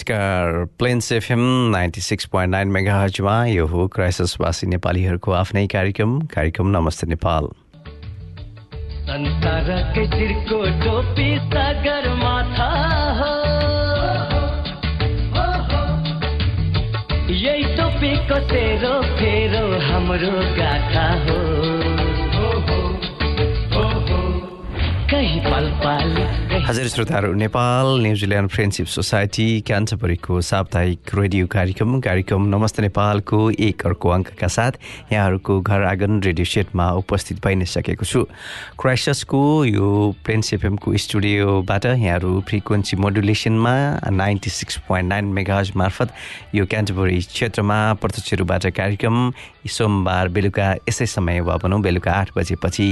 नमस्कार Plains FM ninety six point nine mega हजमा यो हो क्राइसिसवासी नेपालीहरूको आफ्नै कार्यक्रम कार्यक्रम नमस्ते नेपाल। संसारकै टोपी तेरो फेरो गाथा हो। पाल हजुर श्रोताहरू Nepal New Zealand friendship society क्यान्टबरीको साप्ताहिक रेडियो कार्यक्रम कार्यक्रम नमस्ते नेपालको एक अर्को अङ्कका साथ यहाँहरूको घर आँगन रेडियो सेटमा उपस्थित भइ नै सकेको छु क्राइसको यो एफएमको स्टुडियोबाट यहाँहरू frequency मोडुलेसनमा ninety six point nine megahertz मार्फत यो क्यान्टबरी क्षेत्रमा प्रत्यक्ष कार्यक्रम सोमबार बेलुका यसै समय वा भनौँ बेलुका आठ बजेपछि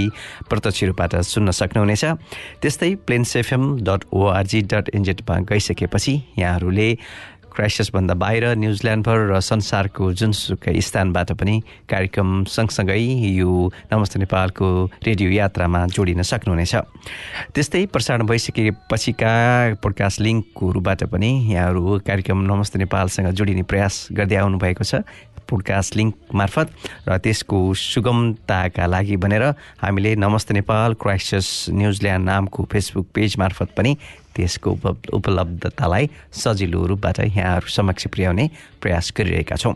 प्रत्यक्ष रूपबाट सुन्न सक्नुहुनेछ। त्यस्तै Plains FM dot ORG dot एनजेडमा गइसकेपछि यहाँहरूले क्राइसिसभन्दा बाहिर न्युजिल्यान्डभर र संसारको जुनसुकै स्थानबाट पनि कार्यक्रम सँगसँगै यो नमस्ते नेपालको रेडियो यात्रामा जोडिन सक्नुहुनेछ। त्यस्तै प्रसारण भइसकेपछिका पोडकास्ट लिङ्कहरूबाट पनि यहाँहरू कार्यक्रम नमस्ते नेपालसँग जोडिने प्रयास गर्दै आउनुभएको छ। पोडकास्ट लिङ्क मार्फत र त्यसको सुगमताका लागि भनेर हामीले Namaste Nepal crisis New Zealand नामको फेसबुक पेज मार्फत पनि त्यसको उपलब्ध उपलब्धतालाई सजिलो रूपबाट यहाँहरू समक्ष पुर्याउने प्रयास गरिरहेका छौँ।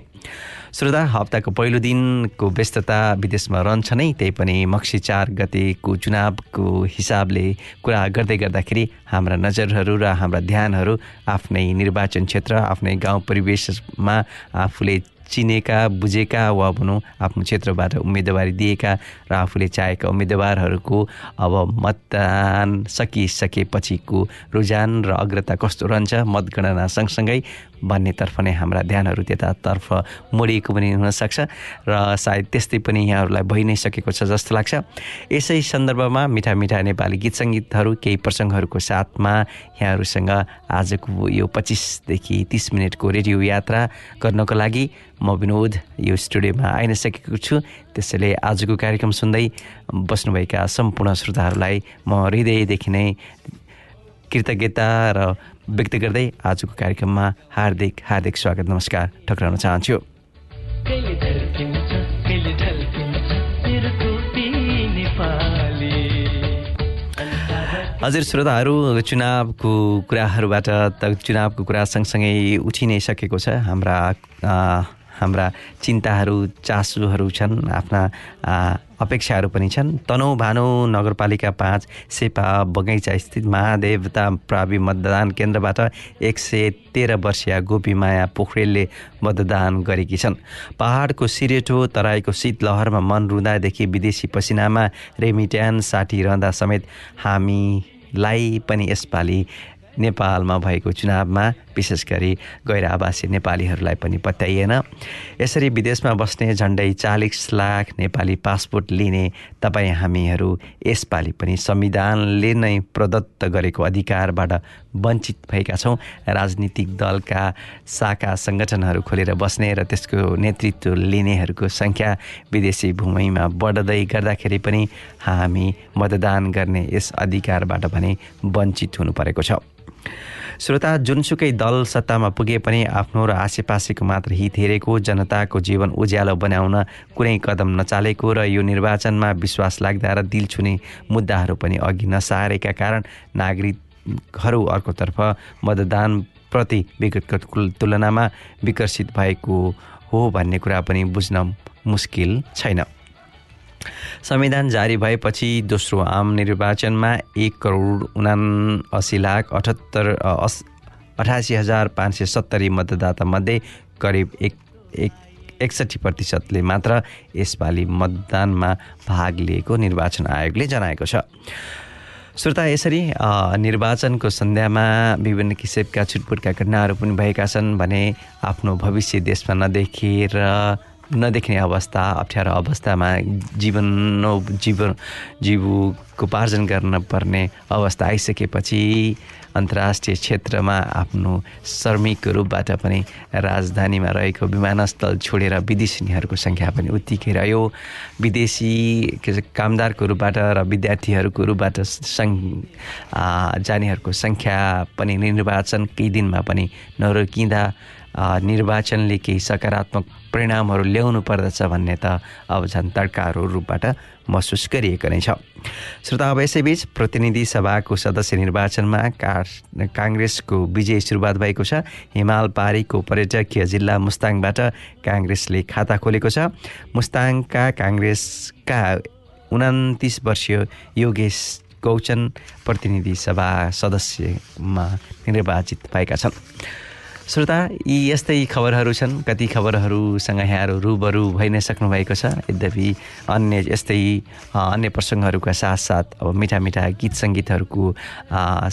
श्रोता हप्ताको पहिलो दिनको व्यस्तता विदेशमा रहन्छ नै त्यही पनि मक्सी चार गतेको चुनावको हिसाबले कुरा गर्दै गर्दाखेरि हाम्रा नजरहरू र हाम्रा ध्यानहरू आफ्नै निर्वाचन क्षेत्र आफ्नै गाउँ परिवेशमा आफूले चिनेका बुझेका वा भनौँ आफ्नो क्षेत्रबाट उम्मेदवारी दिएका र आफूले चाहेका उम्मेदवारहरूको अब मतदान सकिसकेपछिको रुझान र अग्रता कस्तो रहन्छ मतगणना सँगसँगै भन्नेतर्फ नै हाम्रा ध्यानहरू त्यतातर्फ मोडिएको पनि हुनसक्छ र सायद त्यस्तै पनि यहाँहरूलाई भइ नै सकेको छ जस्तो लाग्छ। यसै सन्दर्भमा मिठा मिठा नेपाली गीत सङ्गीतहरू केही प्रसङ्गहरूको साथमा यहाँहरूसँग आजको यो पच्चिसदेखि तिस मिनटको रेडियो यात्रा गर्नको लागि म विनोद यो स्टुडियोमा आइन सकेको छु। त्यसैले आजको कार्यक्रम सुन्दै बस्नुभएका सम्पूर्ण श्रोताहरूलाई म हृदयदेखि नै कृतज्ञता र व्यक्त गर्दै आजको कार्यक्रममा हार्दिक हार्दिक स्वागत नमस्कार ठक्राउन चाहन्छु। हजुर श्रोताहरू चुनावको कुराहरूबाट त चुनावको कुरा सँगसँगै उठि नै सकेको छ। हाम्रा हाम्रा चिन्ताहरू चासोहरू छन् आफ्ना अपेक्षाहरू पनि छन्। तनौ भानु नगरपालिका पाँच सेपा बगैँचा स्थित महादेवता प्रावि मतदान केन्द्रबाट एक सय तेह्र वर्षीय गोपीमाया पोखरेलले मतदान गरेकी छन्। पहाडको सिरेटो तराईको शीतलहरमा मन रुँदादेखि विदेशी पसिनामा रेमिट्यान साठी रहँदा समेत हामीलाई पनि यसपालि नेपालमा भएको चुनावमा विशेष गरी गैर आवासीय नेपालीहरूलाई पनि पत्याइएन। यसरी विदेशमा बस्ने झन्डै चालिस लाख नेपाली पासपोर्ट लिने तपाईँ हामीहरू यसपालि पनि संविधानले नै प्रदत्त गरेको अधिकारबाट वञ्चित भएका छौँ। राजनीतिक दलका शाखा सङ्गठनहरू खोलेर बस्ने र त्यसको नेतृत्व लिनेहरूको सङ्ख्या विदेशी भूमिमा बढ्दै गर्दाखेरि पनि हामी मतदान गर्ने यस अधिकारबाट भने वञ्चित हुनु परेको छ। श्रोता जुनसुकै दल सत्तामा पुगे पनि आफ्नो र आसेपासेको मात्र हित हेरेको जनताको जीवन उज्यालो बनाउन कुनै कदम नचालेको र यो निर्वाचनमा विश्वास लाग्दा र दिल छुने मुद्दाहरू पनि अघि नसारेका कारण नागरिकहरू अर्कोतर्फ मतदानप्रति विगतको तुलनामा विकसित भएको हो भन्ने कुरा पनि बुझ्न मुस्किल छैन। संविधान जारी भएपछि दोस्रो आम निर्वाचनमा एक करोड उना असी लाख अठहत्तर अस अठासी हजार पाँच सय सत्तरी मतदातामध्ये करिब एक एक एकसट्ठी प्रतिशतले मात्र यसपालि मतदानमा भाग लिएको निर्वाचन आयोगले जनाएको छ। श्रोता यसरी निर्वाचनको सन्ध्यामा विभिन्न किसिमका छुटपुटका घटनाहरू पनि भएका छन् भने आफ्नो भविष्य देशमा नदेखेर नदेख्ने अवस्था अप्ठ्यारो अवस्थामा जीवन जीवन जीवकोपार्जन गर्न पर्ने अवस्था आइसकेपछि अन्तर्राष्ट्रिय क्षेत्रमा आफ्नो श्रमिकको रूपबाट पनि राजधानीमा रहेको विमानस्थल छोडेर विदेशीहरूको सङ्ख्या पनि उत्तिकै रह्यो। विदेशी कामदारको रूपबाट र विद्यार्थीहरूको रूपबाट सङ् जानेहरूको सङ्ख्या पनि निर्वाचन केही दिनमा पनि नरोकिँदा निर्वाचनले केही सकारात्मक परिणामहरू ल्याउनु पर्दछ भन्ने त अब झन् तड्काहरू रूपबाट महसुस गरिएको नै छ। श्रोता अब यसैबीच प्रतिनिधि सभाको सदस्य निर्वाचनमा का काङ्ग्रेसको विजय सुरुवात भएको छ। हिमाल पारीको पर्यटकीय जिल्ला मुस्ताङबाट काङ्ग्रेसले खाता खोलेको छ। मुस्ताङका काङ्ग्रेसका उन्तिस वर्षीय योगेश गौचन प्रतिनिधि सभा सदस्यमा निर्वाचित भएका छन्। श्रोता यी यस्तै खबरहरू छन्। कति खबरहरूसँग यहाँहरू रुबरु भइ नै सक्नु भएको छ। यद्यपि अन्य यस्तै अन्य प्रसङ्गहरूका साथसाथ अब मिठा मिठा गीत सङ्गीतहरूको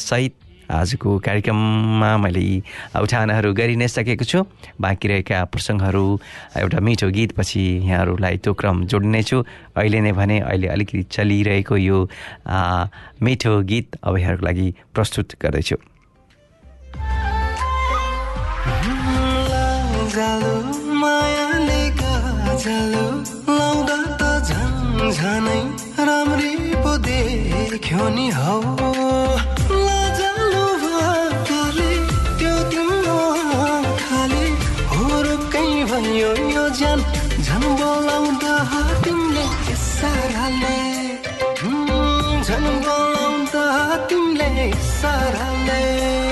सहित आजको कार्यक्रममा मैले यी उठानहरू गरि नै सकेको छु। बाँकी रहेका प्रसङ्गहरू एउटा मिठो गीतपछि यहाँहरूलाई त्यो क्रम जोड्नेछु अहिले नै भने अहिले अलिकति चलिरहेको यो मिठो गीत अब यहाँहरूको लागि प्रस्तुत गर्दैछु। जालो मायाले गाजालो लाउँदा त झन् झनै राम्री पो देख्यो नि हौ। लाजालु भाकाले त्यो तिम्रो आँखाले हुरुक्कै भयो यो ज्यान झन् बोलाउँदा तिमीले इसाराले। हुँ, झन् बोलाउँदा तिमीले इसाराले।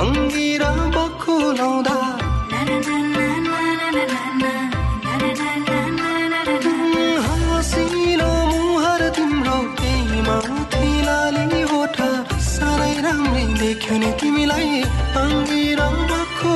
अङ्गिर बक्खु लाउँदा हँसिलो मुहार तिम्रो माथि लाली ओठा साह्रै राम्री देख्यो नि तिमीलाई। अङ्गिर बक्खु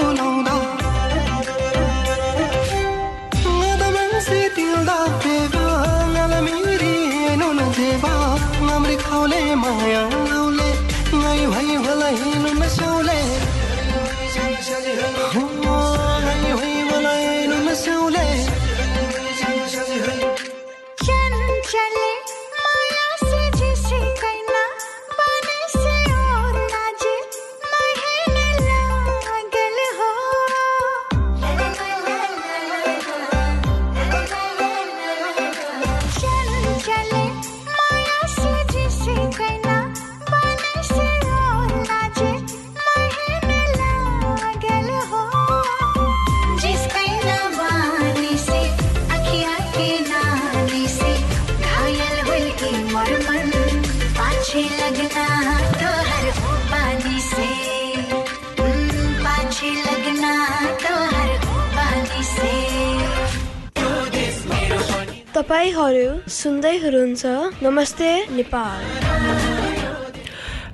तपाईँहरू सुन्दै हुनुहुन्छ। नमस्ते नेपाल।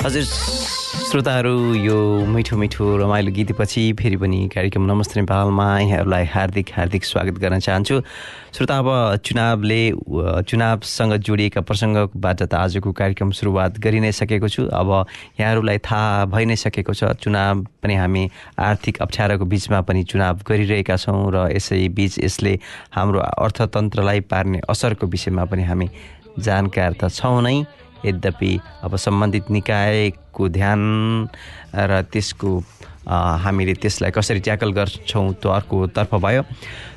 हजुर श्रोताहरू यो मिठो मिठो रमाइलो गीतपछि फेरि पनि कार्यक्रम नमस्ते नेपालमा यहाँहरूलाई हार्दिक हार्दिक स्वागत गर्न चाहन्छु। श्रोता अब चुनावले चुनावसँग जोडिएका प्रसङ्गबाट त आजको कार्यक्रम सुरुवात गरि नै सकेको छु। अब यहाँहरूलाई थाहा भइ नै सकेको छ चुनाव पनि हामी आर्थिक अप्ठ्यारोको बिचमा पनि चुनाव गरिरहेका छौँ र यसै बिच यसले हाम्रो अर्थतन्त्रलाई पार्ने असरको विषयमा पनि हामी जानकार त छौँ नै। यद्यपि अब सम्बन्धित निकायको ध्यान र त्यसको हामीले त्यसलाई कसरी ट्याकल गर्छौँ त्यो अर्कोतर्फ भयो।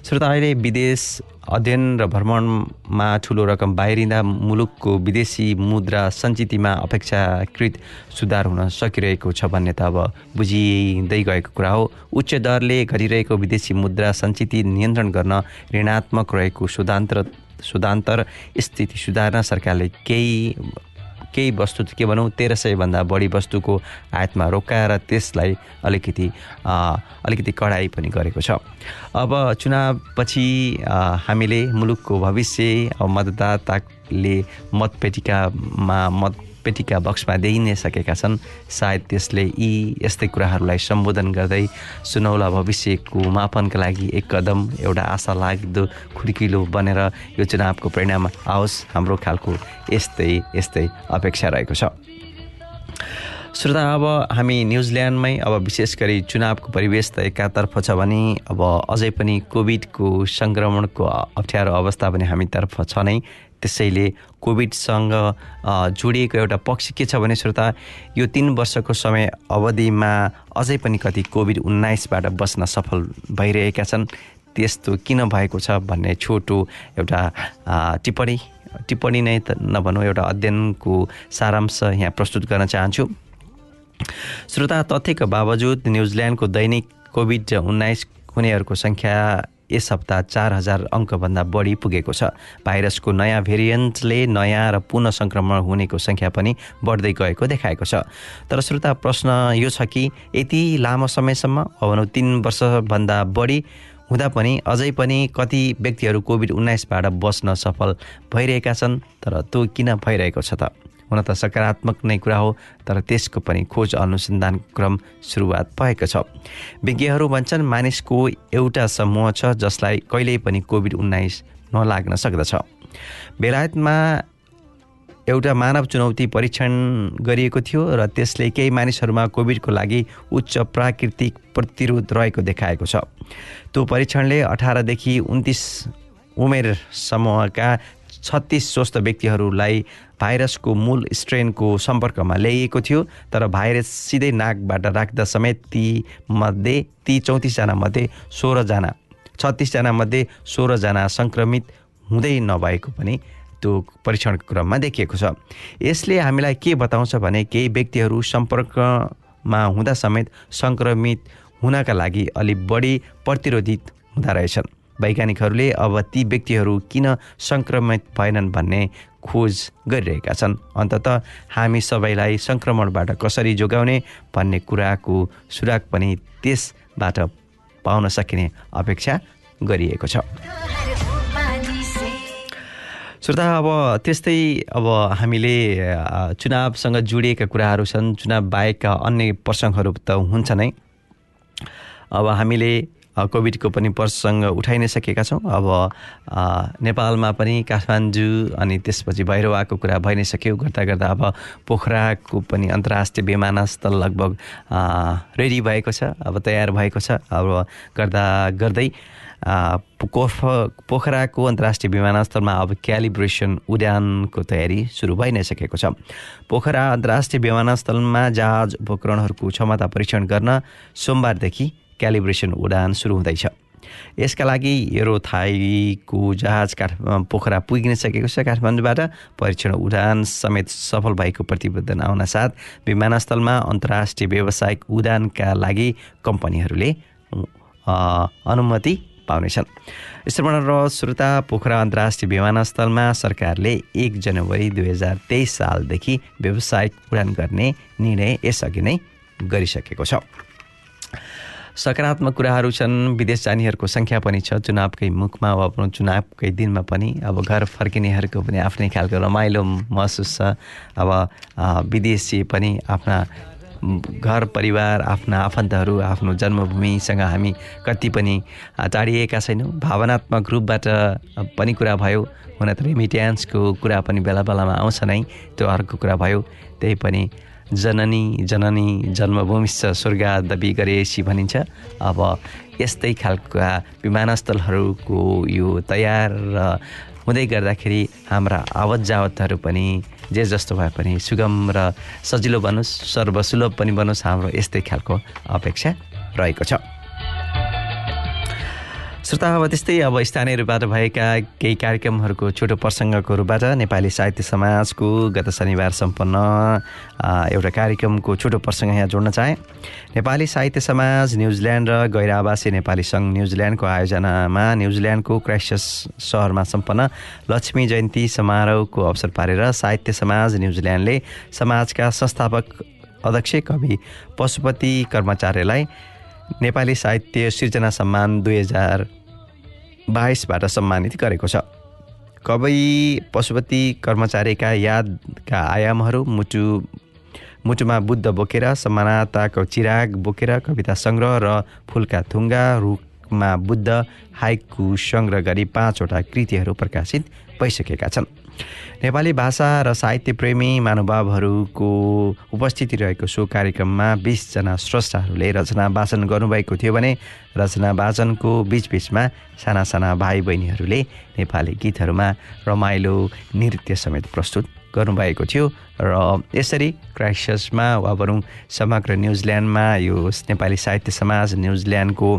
श्रोता अहिले विदेश अध्ययन र भ्रमणमा ठुलो रकम बाहिरिँदा मुलुकको विदेशी मुद्रा सञ्चितमा अपेक्षाकृत सुधार हुन सकिरहेको छ भन्ने त अब बुझिँदै गएको कुरा हो। उच्च दरले घटिरहेको विदेशी मुद्रा सञ्चित नियन्त्रण गर्न ऋणात्मक रहेको सुधान्तर सुधान्तर स्थिति सुधार्न सरकारले केही केही वस्तु के भनौँ तेह्र सयभन्दा बढी वस्तुको आयातमा रोकाएर त्यसलाई अलिकति अलिकति कडाइ पनि गरेको छ। अब चुनावपछि हामीले मुलुकको भविष्य मतदाताले मतपेटिकामा मतपेटिका बक्समा देखिनै सकेका छन् सायद त्यसले यी यस्तै कुराहरूलाई सम्बोधन गर्दै सुनौला भविष्यको मापनका लागि एक कदम एउटा आशा लाग्दो खुड्किलो बनेर यो चुनावको परिणाम आओस्। हाम्रो खालको यस्तै यस्तै अपेक्षा रहेको छ। श्रोता अब हामी न्युजिल्यान्डमै अब विशेष गरी चुनावको परिवेश त एकातर्फ छ भने अब अझै पनि कोभिडको सङ्क्रमणको अप्ठ्यारो अवस्था पनि हामीतर्फ छ नै। त्यसैले कोभिडसँग जोडिएको एउटा पक्ष के छ भने श्रोता यो तिन वर्षको समय अवधिमा अझै पनि कति कोभिड उन्नाइसबाट बस्न सफल भइरहेका छन् त्यस्तो किन भएको छ भन्ने छोटो एउटा टिप्पणी टिप्पणी नै नभनौँ एउटा अध्ययनको सारांश यहाँ प्रस्तुत गर्न चाहन्छु। श्रोता तथ्यको बावजुद न्युजिल्यान्डको दैनिक कोभिड उन्नाइस हुनेहरूको सङ्ख्या यस हप्ता चार हजार अङ्कभन्दा बढी पुगेको छ। भाइरसको नयाँ भेरिएन्टले नयाँ र पुनः सङ्क्रमण हुनेको सङ्ख्या पनि बढ्दै गएको देखाएको छ। तर श्रोता प्रश्न यो छ कि यति लामो समयसम्म अब भनौँ तिन वर्षभन्दा बढी हुँदा पनि अझै पनि कति व्यक्तिहरू कोभिड उन्नाइसबाट बस्न सफल भइरहेका छन् तर त्यो किन भइरहेको छ त? हुन त सकारात्मक नै कुरा हो तर त्यसको पनि खोज अनुसन्धान क्रम सुरुवात भएको छ। विज्ञहरू भन्छन् मानिसको एउटा समूह छ जसलाई कहिल्यै पनि कोभिड उन्नाइस नलाग्न सक्दछ। बेलायतमा एउटा मानव चुनौती परीक्षण गरिएको थियो र त्यसले केही मानिसहरूमा कोभिडको लागि उच्च प्राकृतिक प्रतिरोध रहेको देखाएको छ। त्यो परीक्षणले अठारदेखि उन्तिस उमेर समूहका छत्तिस स्वस्थ व्यक्तिहरूलाई भाइरसको मूल स्ट्रेनको सम्पर्कमा ल्याइएको थियो तर भाइरस सिधै नाकबाट राख्दा समेत ती मध्ये ती चौतिसजना मध्ये सोह्रजना छत्तिसजना मध्ये सोह्रजना सङ्क्रमित हुँदै नभएको पनि त्यो परीक्षणको क्रममा देखिएको छ। यसले हामीलाई के बताउँछ भने केही व्यक्तिहरू सम्पर्कमा हुँदा समेत सङ्क्रमित हुनका लागि अलि बढी प्रतिरोधित हुँदो रहेछन्। वैज्ञानिकहरूले अब ती व्यक्तिहरू किन सङ्क्रमित भएनन् भन्ने खोज गरिरहेका छन्। अन्तत हामी सबैलाई सङ्क्रमणबाट कसरी जोगाउने भन्ने कुराको सुराग पनि त्यसबाट पाउन सकिने अपेक्षा गरिएको छ। श्रोता अब त्यस्तै अब हामीले चुनावसँग जोडिएका कुराहरू छन्। चुनाव बाहेकका अन्य प्रसङ्गहरू त हुन्छ नै अब हामीले कोभिडको पनि प्रसङ्ग उठाइ नै सकेका छौँ। अब नेपालमा पनि काठमाडौँ अनि त्यसपछि भैरवाको कुरा भइ नै सक्यो। गर्दा गर्दा अब पोखराको पनि अन्तर्राष्ट्रिय विमानस्थल लगभग रेडी भएको छ अब तयार भएको छ। अब गर्दा गर्दै पोख पोखराको अन्तर्राष्ट्रिय विमानस्थलमा अब क्यालिब्रेसन उडानको तयारी सुरु भइ नै सकेको छ। पोखरा अन्तर्राष्ट्रिय विमानस्थलमा जहाज उपकरणहरूको क्षमता परीक्षण गर्न सोमबारदेखि क्यालिब्रेसन उडान सुरु हुँदैछ। यसका लागि एरोथाईको जहाज काठ पोखरा पुगिन सकेको छ। काठमाडौँबाट परीक्षण उडान समेत सफल भएको प्रतिवेदन आउन साथ विमानस्थलमा अन्तर्राष्ट्रिय व्यावसायिक उडानका लागि कम्पनीहरूले अनुमति पाउनेछन्। श्रवण र श्रोता पोखरा अन्तर्राष्ट्रिय विमानस्थलमा सरकारले एक जनवरी दुई हजार तेइस सालदेखि व्यावसायिक उडान गर्ने निर्णय यसअघि नै गरिसकेको छ। सकारात्मक कुराहरू छन् विदेश जानेहरूको सङ्ख्या पनि छ चुनावकै मुखमा आफ्नो चुनावकै दिनमा पनि। अब घर फर्किनेहरूको पनि आफ्नै खालको रमाइलो महसुस छ। अब विदेशी पनि आफ्ना घर परिवार आफ्ना आफन्तहरू आफ्नो जन्मभूमिसँग हामी कति पनि टाढिएका छैनौँ। भावनात्मक रूपबाट पनि कुरा भयो। हुन त रेमिट्यान्सको कुरा पनि बेला बेलामा आउँछ नै। त्यो अर्को कुरा भयो। त्यही पनि जननी जननी जन्मभूमिश्च स्वर्ग दबी गरेपछि भनिन्छ। अब यस्तै खालका विमानस्थलहरूको यो तयार र हुँदै गर्दाखेरि हाम्रा आवत जावतहरू पनि जे जस्तो भए पनि सुगम र सजिलो बनोस् सर्वसुलभ पनि बनोस् हाम्रो यस्तै खालको अपेक्षा रहेको छ। श्रोता अब त्यस्तै अब स्थानीय रूपबाट भएका केही कार्यक्रमहरूको छोटो प्रसङ्गको रूपबाट नेपाली साहित्य समाजको गत शनिबार सम्पन्न एउटा कार्यक्रमको छोटो प्रसङ्ग यहाँ जोड्न चाहेँ। नेपाली साहित्य समाज न्युजिल्यान्ड र गैर आवासीय नेपाली सङ्घ न्युजिल्यान्डको आयोजनामा न्युजिल्यान्डको क्राइस्टस सहरमा सम्पन्न लक्ष्मी जयन्ती समारोहको अवसर पारेर साहित्य समाज न्युजिल्यान्डले समाजका संस्थापक अध्यक्ष कवि पशुपति कर्मचार्यलाई नेपाली साहित्य सिर्जना सम्मान दुई हजार बाइसबाट सम्मानित गरेको छ। कवि पशुपति कर्मचारीका यादका आयामहरू मुटु मुटुमा बुद्ध बोकेर समानताको चिराग बोकेर कविता सङ्ग्रह र फुलका थुङ्गा रुखमा बुद्ध हाइकु सङ्ग्रह गरी पाँचवटा कृतिहरू प्रकाशित भइसकेका छन्। नेपाली भाषा र साहित्य प्रेमी महानुभावहरूको उपस्थिति रहेको सो कार्यक्रममा बिसजना स्रष्टाहरूले रचना वाचन गर्नुभएको थियो भने रचना वाचनको बिचबिचमा साना साना भाइ बहिनीहरूले नेपाली गीतहरूमा रमाइलो नृत्य समेत प्रस्तुत गर्नुभएको थियो र यसरी क्राइसिसमा वा भनौँ समग्र न्युजिल्यान्डमा यो नेपाली साहित्य समाज न्युजिल्यान्डको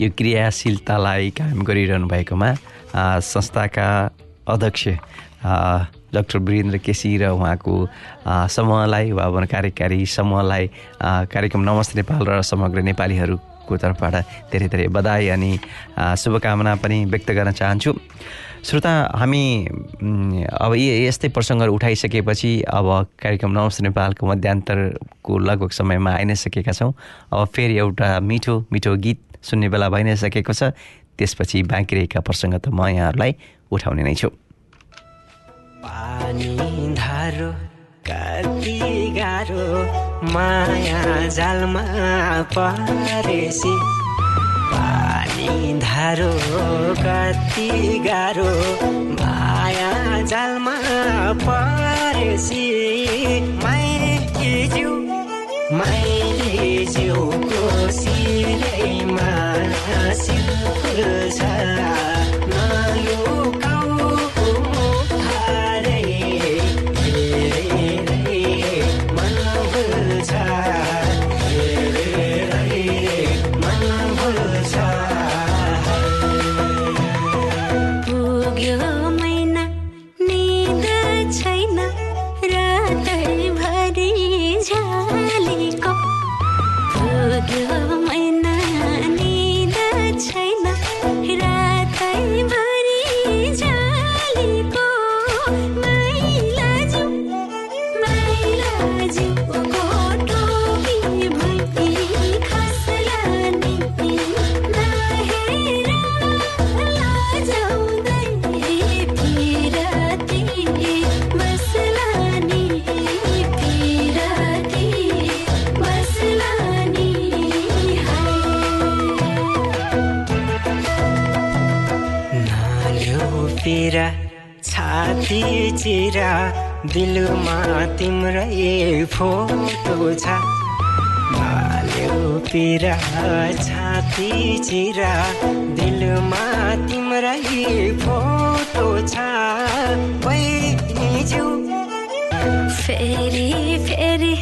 यो क्रियाशीलतालाई कायम गरिरहनु भएकोमा संस्थाका अध्यक्ष डाक्टर वीरेन्द्र केसी र उहाँको समूहलाई वा कार्यकारी समूहलाई कार्यक्रम नमस्ते नेपाल र समग्र नेपालीहरूको तर्फबाट धेरै धेरै बधाई अनि शुभकामना पनि व्यक्त गर्न चाहन्छु। श्रोता हामी अब यी यस्तै प्रसङ्गहरू उठाइसकेपछि अब कार्यक्रम नमस्ते नेपालको मध्यान्तरको लगभग समयमा आइ नै सकेका छौँ। अब फेरि एउटा मिठो मिठो गीत सुन्ने बेला भइ नै सकेको छ। त्यसपछि बाँकी रहेका प्रसङ्ग त म यहाँहरूलाई उठाउने नै छु। धारो कति गाह्रो माया जालमा परेसी। माइली जिउ माइली जिउको सिरैमा सिर पिरा छाती चिरा दिलमा तिम्रै फोटो छ। पिरा छाती चिरा दिलमा तिम्रै फोटो छ। फेरि फेरि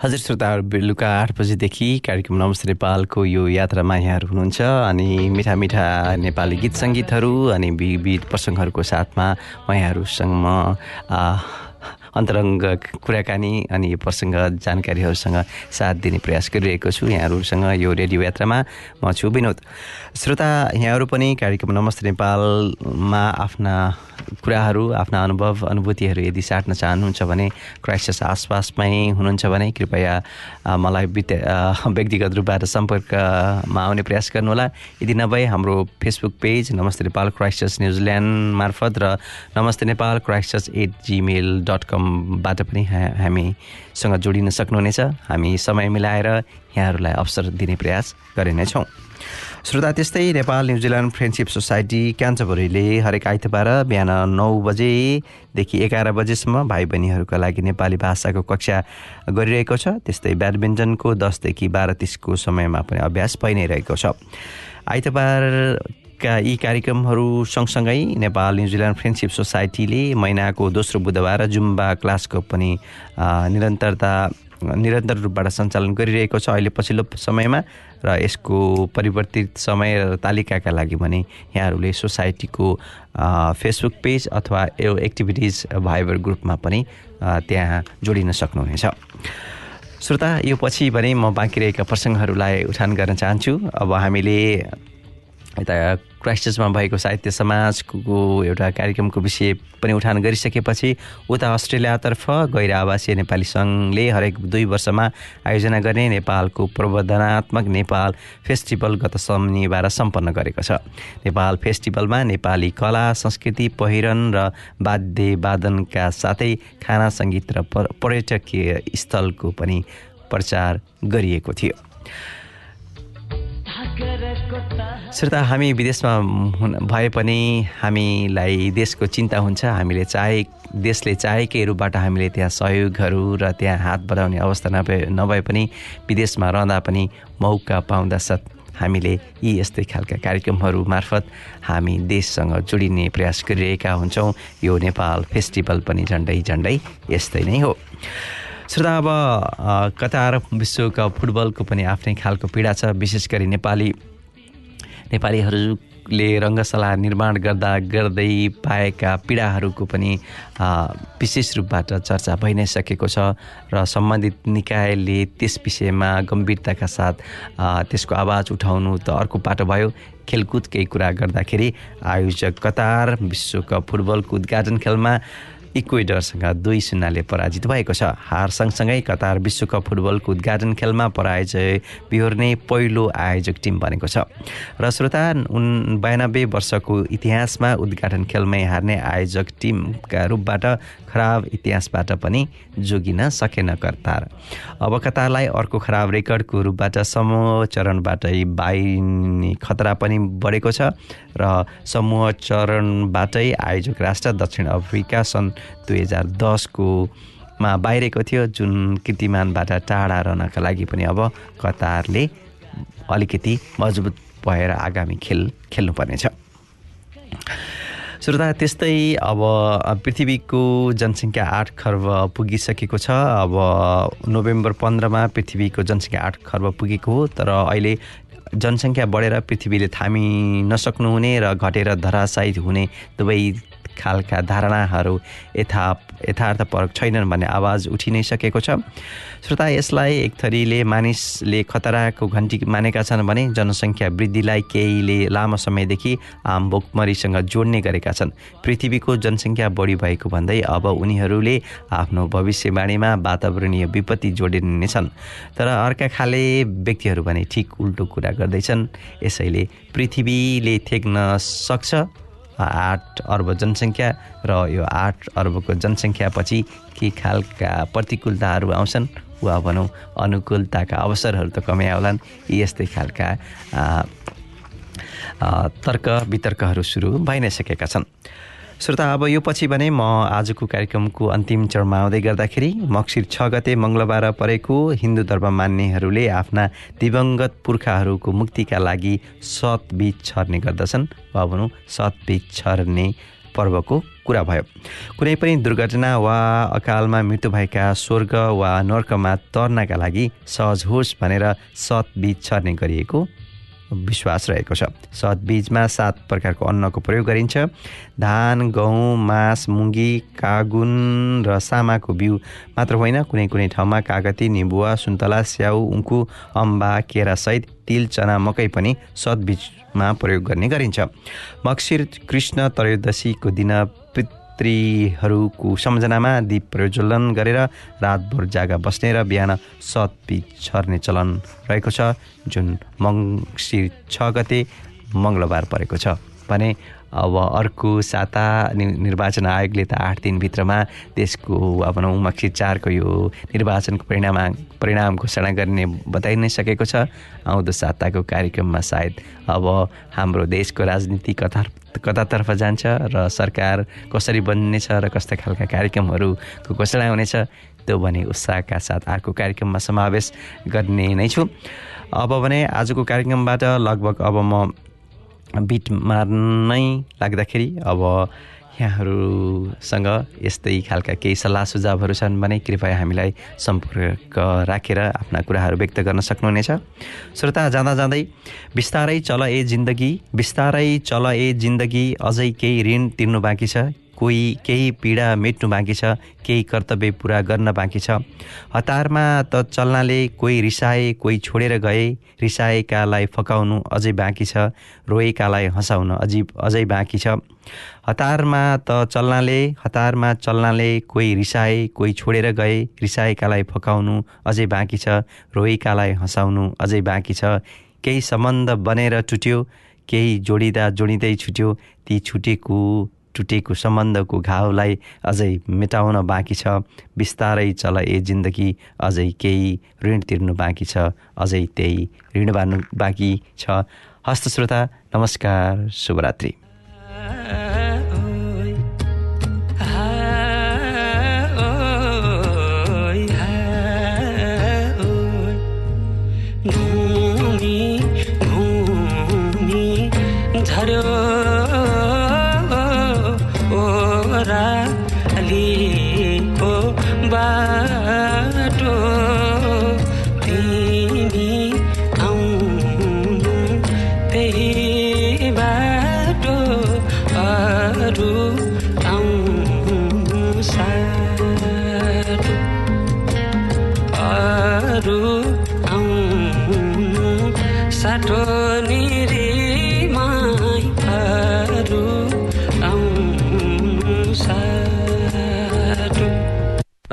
हजुर श्रोताहरू बेलुका आठ बजीदेखि कार्यक्रम नमस्ते नेपालको यो यात्रामा यहाँहरू हुनुहुन्छ अनि मिठा मिठा नेपाली गीत सङ्गीतहरू अनि विविध प्रसङ्गहरूको साथमा म यहाँहरूसँग अन्तरङ्ग कुराकानी अनि यो प्रसङ्ग जानकारीहरूसँग साथ दिने प्रयास गरिरहेको छु। यहाँहरूसँग यो रेडियो यात्रामा म छु विनोद। श्रोता यहाँहरू पनि कार्यक्रम नमस्ते नेपालमा आफ्ना कुराहरू आफ्ना अनुभव अनुभूतिहरू यदि साट्न चाहनुहुन्छ भने क्राइसिस आसपासमै हुनुहुन्छ भने कृपया मलाई अ, व्यक्तिगत रूपबाट सम्पर्कमा आउने प्रयास गर्नुहोला। यदि नभए हाम्रो फेसबुक पेज नमस्ते नेपाल क्राइस्टर्स न्युजिल्यान्ड मार्फत र Namaste Nepal crisis at Gmail dot कमबाट पनि हामीसँग जोडिन सक्नुहुनेछ। हामी समय मिलाएर यहाँहरूलाई अवसर दिने प्रयास गरे नै छौँ। श्रोता त्यस्तै Nepal New Zealand friendship society क्यान्चबरीले हरेक आइतबार बिहान नौ बजेदेखि एघार बजेसम्म भाइ बहिनीहरूका लागि नेपाली भाषाको कक्षा गरिरहेको छ। त्यस्तै ब्याडमिन्टनको दसदेखि बाह्र तिसको समयमा पनि अभ्यास भइ नै रहेको छ। आइतबारका यी कार्यक्रमहरू सँगसँगै नेपाल न्युजिल्यान्ड फ्रेन्डसिप सोसाइटीले महिनाको दोस्रो बुधबार जुम्बा क्लासको पनि निरन्तरता निरन्तर रूपबाट सञ्चालन गरिरहेको छ। अहिले पछिल्लो समयमा र यसको परिवर्तित समय र तालिकाका लागि भने यहाँहरूले सोसाइटीको फेसबुक पेज अथवा यो एक्टिभिटिज भाइबर ग्रुपमा पनि त्यहाँ जोडिन सक्नुहुनेछ। श्रोता यो पछि भने म बाँकी रहेका प्रसङ्गहरूलाई उठान गर्न चाहन्छु। अब हामीले यता क्राइस्टचर्चमा भएको साहित्य समाजको एउटा कार्यक्रमको विषय पनि उठान गरिसकेपछि उता अस्ट्रेलियातर्फ गैर आवासीय नेपाली सङ्घले हरेक दुई वर्षमा आयोजना गर्ने नेपालको प्रवर्धनात्मक नेपाल फेस्टिभल गत शनिबार सम्पन्न गरेको छ। नेपाल फेस्टिभलमा नेपाली कला संस्कृति पहिरन र वाद्य वादनका साथै खाना सङ्गीत र पर- पर्यटकीय स्थलको पनि प्रचार गरिएको थियो। श्रोता हामी विदेशमा भए पनि हामीलाई देशको चिन्ता हुन्छ। हामीले चाहे देशले चाहेकै रूपबाट हामीले त्यहाँ सहयोगहरू र त्यहाँ हात बढाउने अवस्था नभए नभए पनि विदेशमा रहँदा पनि मौका पाउँदा सत् हामीले यी यस्तै खालका कार्यक्रमहरू मार्फत हामी देशसँग जोडिने प्रयास गरिरहेका हुन्छौँ। यो नेपाल फेस्टिभल पनि झन्डै झन्डै यस्तै नै हो। श्रोता अब कतार विश्वकप फुटबलको पनि आफ्नै खालको पीडा छ। विशेष गरी नेपाली नेपालीहरूले रङ्गशाला निर्माण गर्दा गर्दै पाएका पीडाहरूको पनि विशेष रूपबाट चर्चा भइ नै सकेको छ र सम्बन्धित निकायले त्यस विषयमा गम्भीरताका साथ त्यसको आवाज उठाउनु त अर्को पाटो भयो। खेलकुदकै कुरा गर्दाखेरि आयोजक कतार विश्वकप फुटबलको उद्घाटन खेलमा इक्वेडरसँग दुई शून्यले पराजित भएको छ। हार सँगसँगै कतार विश्वकप फुटबलको उद्घाटन खेलमा पराजय बिहोर्ने पहिलो आयोजक टिम बनेको छ। र श्रोता उन बयानब्बे वर्षको इतिहासमा उद्घाटन खेलमै हार्ने आयोजक टिमका रूपबाट खराब इतिहासबाट पनि जोगिन सकेन कतार। अब कतारलाई अर्को खराब रेकर्डको रूपबाट समूह चरणबाटै बाहिने खतरा पनि बढेको छ। र समूह चरणबाटै आयोजक राष्ट्र दक्षिण अफ्रिका सन् दुई हजार दसको मा बाहिरेको थियो जुन कीर्तिमानबाट टाढा रहनका लागि पनि अब कतारले अलिकति मजबुत भएर आगामी खेल खेल्नुपर्नेछ। श्रोता त्यस्तै अब पृथ्वीको जनसङ्ख्या आठ खर्ब पुगिसकेको छ। अब नोभेम्बर पन्ध्रमा पृथ्वीको जनसङ्ख्या आठ खर्ब पुगेको हो तर अहिले जनसङ्ख्या बढेर पृथ्वीले थामी नसक्नुहुने र घटेर धराशायी हुने दुवै खालका धारणाहरू यथा यथार्थपरक छैनन् भन्ने आवाज उठि नै सकेको छ। श्रोता यसलाई एक थरीले मानिसले खतराको घन्टी मानेका छन् भने जनसङ्ख्या वृद्धिलाई केहीले लामो समयदेखि आम भोकमरीसँग जोड्ने गरेका छन्। पृथ्वीको जनसङ्ख्या बढी भएको भन्दै अब उनीहरूले आफ्नो भविष्यवाणीमा वातावरणीय विपत्ति जोडिनेछन् तर अर्का खाले व्यक्तिहरू भने ठिक उल्टो कुरा गर्दैछन्। यसैले पृथ्वीले थेक्न सक्छ। आठ अर्ब जनसङ्ख्या र यो आठ अर्बको जनसङ्ख्यापछि के खालका प्रतिकूलताहरू आउँछन् वा भनौँ अनुकूलताका अवसरहरू त कमै आउलान् यस्तै खालका तर्क वितर्कहरू सुरु भइ नै सकेका छन्। श्रोता अब यो पछि भने म आजको कार्यक्रमको अन्तिम चरणमा आउँदै गर्दाखेरि मक्सिर छ गते मङ्गलबार परेको हिन्दू धर्म मान्नेहरूले आफ्ना दिवंगत पुर्खाहरूको मुक्तिका लागि सतबीज छर्ने गर्दछन्। वा भनौँ सतबीज छर्ने पर्वको कुरा भयो। कुनै पनि दुर्घटना वा अकालमा मृत्यु भएका स्वर्ग वा नर्कमा तर्नका लागि सहज होस् भनेर सतबीज छर्ने गरिएको विश्वास रहेको छ। सत बीजमा सात प्रकारको अन्नको प्रयोग गरिन्छ। धान गहुँ मास मुङ्गी कागुन र सामाको बिउ मात्र होइन कुनै कुनै ठाउँमा कागती निबुवा सुन्तला स्याउ उङ्कु अम्बा केरासहित तिल चना मकै पनि सतबीजमा प्रयोग गर्ने गरिन्छ। मक्सिर कृष्ण त्रयोदशीको दिन पितृहरूको सम्झनामा दीप प्रज्वलन गरेर रातभर जागा बस्ने र बिहान सतबीज छर्ने चलन रहेको छ। जुन मङ्सिर छ गते मङ्गलबार परेको छ। भने अब अर्को साता निर्वाचन आयोगले त आठ दिनभित्रमा देशको अब भनौँ मक्सिर चारको यो निर्वाचनको परिणाम परिणाम घोषणा गर्ने बताइ नै सकेको छ। आउँदो साताको कार्यक्रममा सायद अब हाम्रो देशको राजनीति कता कतातर्फ जान्छ र सरकार कसरी बन्नेछ र कस्ता खालका कार्यक्रमहरूको घोषणा हुनेछ त्यो भने उत्साहका साथ अर्को कार्यक्रममा समावेश गर्ने नै छु। अब भने आजको कार्यक्रमबाट लगभग अब म बिट मार्नै लाग्दाखेरि अब यहाँहरूसँग यस्तै खालका केही सल्लाह सुझावहरू छन् भने कृपया हामीलाई सम्पर्क राखेर आफ्ना कुराहरू व्यक्त गर्न सक्नुहुनेछ। श्रोता जाँदा जाँदै बिस्तारै चल ए जिन्दगी बिस्तारै चल ए जिन्दगी अझै केही ऋण तिर्नु बाँकी छ। कोही केही पीडा मेट्नु बाँकी छ केही कर्तव्य पुरा गर्न बाँकी छ। हतारमा त चल्नाले कोही रिसाए कोही छोडेर गए रिसाएकालाई फकाउनु अझै बाँकी छ रोएकालाई हँसाउन अझै अझै बाँकी छ। हतारमा त चल्नाले हतारमा चल्नाले कोही रिसाए कोही छोडेर गए रिसाएकालाई फकाउनु अझै बाँकी छ रोएकालाई हँसाउनु अझै बाँकी छ। केही सम्बन्ध बनेर टुट्यो केही जोडिँदा जोडिँदै छुट्यो ती छुटेको टुटेको सम्बन्धको घाउलाई अझै मेटाउन बाँकी छ। बिस्तारै चल ए जिन्दगी अझै केही ऋण तिर्नु बाँकी छ अझै त्यही ऋण बाँड्नु बाँकी छ। हस्त श्रोता नमस्कार शुभरात्रि।